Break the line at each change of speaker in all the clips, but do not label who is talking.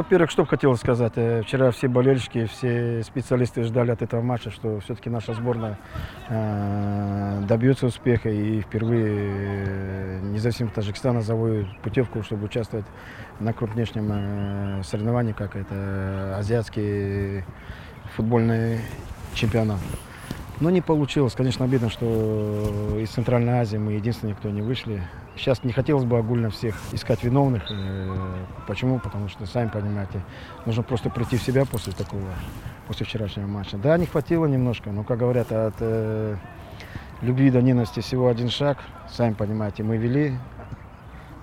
во-первых, что бы хотелось сказать. Э, Вчера все болельщики, все специалисты ждали от этого матча, что все-таки наша сборная э, добьется успеха и впервые э, независимо Таджикистана завоюет путевку, чтобы участвовать на крупнейшем соревновании, как это азиатский футбольный чемпионат. Но не получилось. Конечно, обидно, что из Центральной Азии мы единственные, кто не вышли. Сейчас не хотелось бы огульно всех искать виновных. Э, Почему? Потому что, сами понимаете, нужно просто прийти в себя после такого, после вчерашнего матча. Да, не хватило немножко, но, как говорят, от э, любви до ненависти всего один шаг. Сами понимаете, мы вели,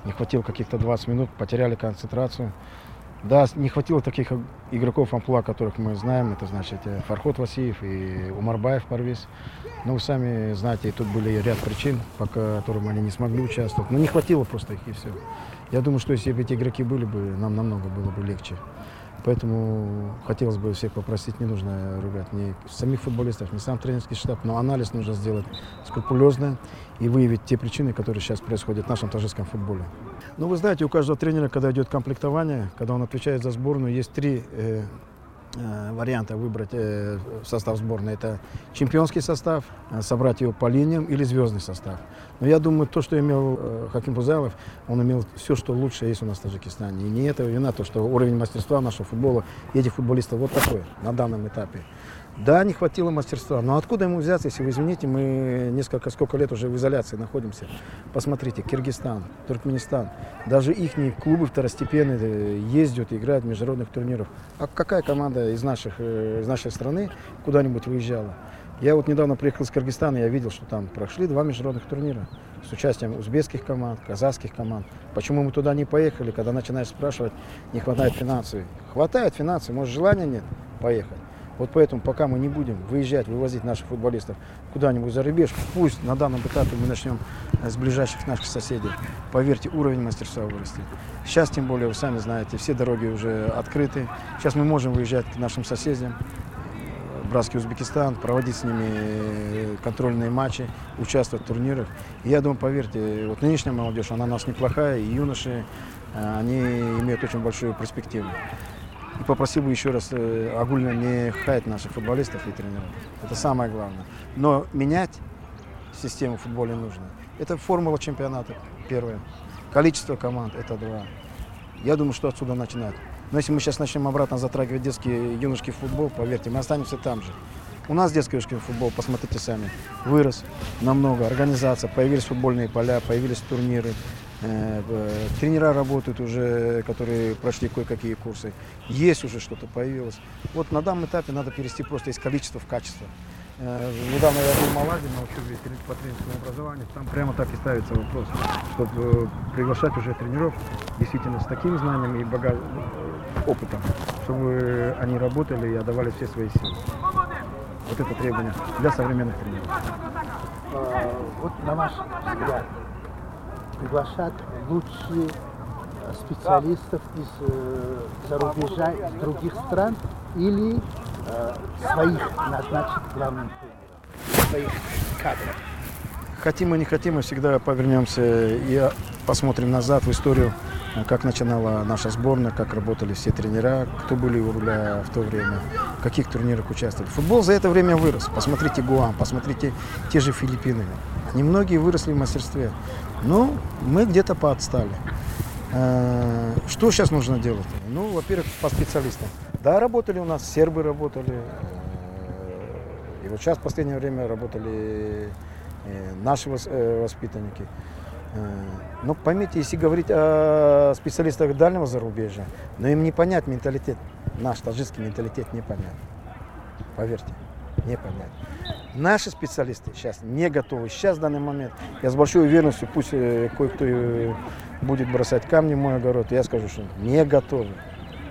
не хватило каких-то 20 минут, потеряли концентрацию. Да, не хватило таких игроков амплуа, которых мы знаем. Это значит э, Фархот Васиев и Умарбаев Парвиз. Но вы сами знаете, тут были ряд причин, по которым они не смогли участвовать. Но не хватило просто их и все. Я думаю, что если бы эти игроки были бы, нам намного было бы легче. Поэтому хотелось бы всех попросить, не нужно ругать ни самих футболистов, ни сам тренерский штаб, но анализ нужно сделать скрупулезно и выявить те причины, которые сейчас происходят в нашем таджикском футболе. Ну, вы знаете, у каждого тренера, когда идет комплектование, когда он отвечает за сборную, есть три э, варианта выбрать э, состав сборной. Это чемпионский состав, э, собрать его по линиям или звездный состав. Но я думаю, то, что имел э, Хаким Бузайлов, он имел все, что лучше есть у нас в Таджикистане. И не это вина, то, что уровень мастерства нашего футбола и этих футболистов вот такой на данном этапе. Да, не хватило мастерства. Но откуда ему взяться, если вы извините, мы несколько, сколько лет уже в изоляции находимся. Посмотрите, Киргизстан, Туркменистан, даже их клубы второстепенные э, ездят, играют в международных турнирах. А какая команда из, наших, э, из нашей страны куда-нибудь выезжала? Я вот недавно приехал из Кыргызстана, я видел, что там прошли два международных турнира с участием узбекских команд, казахских команд. Почему мы туда не поехали, когда начинаешь спрашивать, не хватает финансов? Хватает финансов, может желания нет поехать. Вот поэтому, пока мы не будем выезжать, вывозить наших футболистов куда-нибудь за рубеж, пусть на данном этапе мы начнем с ближайших наших соседей. Поверьте, уровень мастерства вырастет. Сейчас, тем более, вы сами знаете, все дороги уже открыты. Сейчас мы можем выезжать к нашим соседям, братский Узбекистан, проводить с ними контрольные матчи, участвовать в турнирах. Я думаю, поверьте, вот нынешняя молодежь, она у нас неплохая, и юноши, они имеют очень большую перспективу. И попросил бы еще раз э, огульно не хаять наших футболистов и тренеров. Это самое главное. Но менять систему футбола нужно. Это формула чемпионата, первое. Количество команд, это два. Я думаю, что отсюда начинать. Но если мы сейчас начнем обратно затрагивать детский юношеский футбол, поверьте, мы останемся там же. У нас детский юношеский футбол, посмотрите сами, вырос намного. Организация, появились футбольные поля, появились турниры. Э, э, Тренера работают уже, которые прошли кое-какие курсы. Есть уже что-то появилось. Вот на данном этапе надо перейти просто из количества в качество. Э, Недавно я был в Малаге на учебе по тренерскому образованию. Там прямо так и ставится вопрос, чтобы приглашать уже тренеров действительно с таким знанием и бага... опытом, чтобы они работали и отдавали все свои силы. Вот это требование для современных тренеров.
А, вот на ваш взгляд, приглашать лучших специалистов из э, зарубежа, из других стран или э, своих назначить главным своих кадров?
Хотим мы не хотим, мы всегда повернемся и посмотрим назад в историю, как начинала наша сборная, как работали все тренера, кто были у руля в то время, в каких турнирах участвовали. Футбол за это время вырос. Посмотрите Гуам, посмотрите те же Филиппины. Немногие выросли в мастерстве. Но мы где-то поотстали. Э, Что сейчас нужно делать? Ну, во-первых, по специалистам. Да, работали у нас, сербы работали. э, И вот сейчас в последнее время работали э, наши вос- воспитанники. Э, Но поймите, если говорить о специалистах дальнего зарубежья, но им не понять менталитет, наш таджикский менталитет не понять. Поверьте, не понять. Наши специалисты сейчас не готовы. Сейчас, в данный момент, я с большой уверенностью, пусть э, кое-кто э, будет бросать камни в мой огород, я скажу, что не готовы.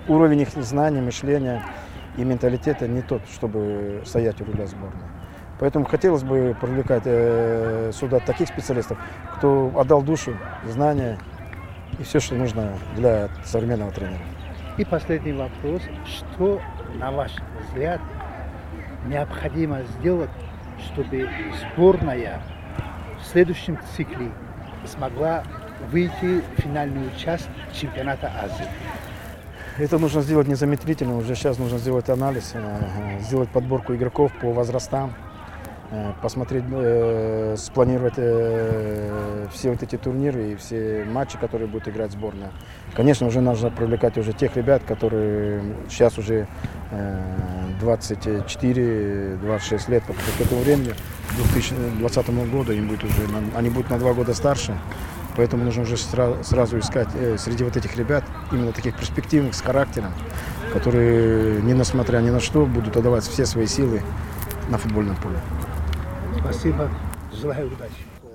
Уровень их знаний, мышления и менталитета не тот, чтобы стоять у руля сборной. Поэтому хотелось бы привлекать э, сюда таких специалистов, кто отдал душу, знания и все, что нужно для современного тренера.
И последний вопрос. Что, на ваш взгляд, необходимо сделать, чтобы сборная в следующем цикле смогла выйти в финальную часть чемпионата Азии?
Это нужно сделать незамедлительно. Уже сейчас нужно сделать анализ, э, сделать подборку игроков по возрастам, посмотреть, э, спланировать э, все вот эти турниры и все матчи, которые будет играть сборная. Конечно, уже нужно привлекать уже тех ребят, которые сейчас уже э, 24-26 лет, потому что к этому времени, к 2020 году, им будет уже, они будут на два года старше. Поэтому нужно уже сра- сразу искать э, среди вот этих ребят, именно таких перспективных, с характером, которые, не несмотря ни на что, будут отдавать все свои силы на футбольном поле.
Спасибо. Желаю удачи.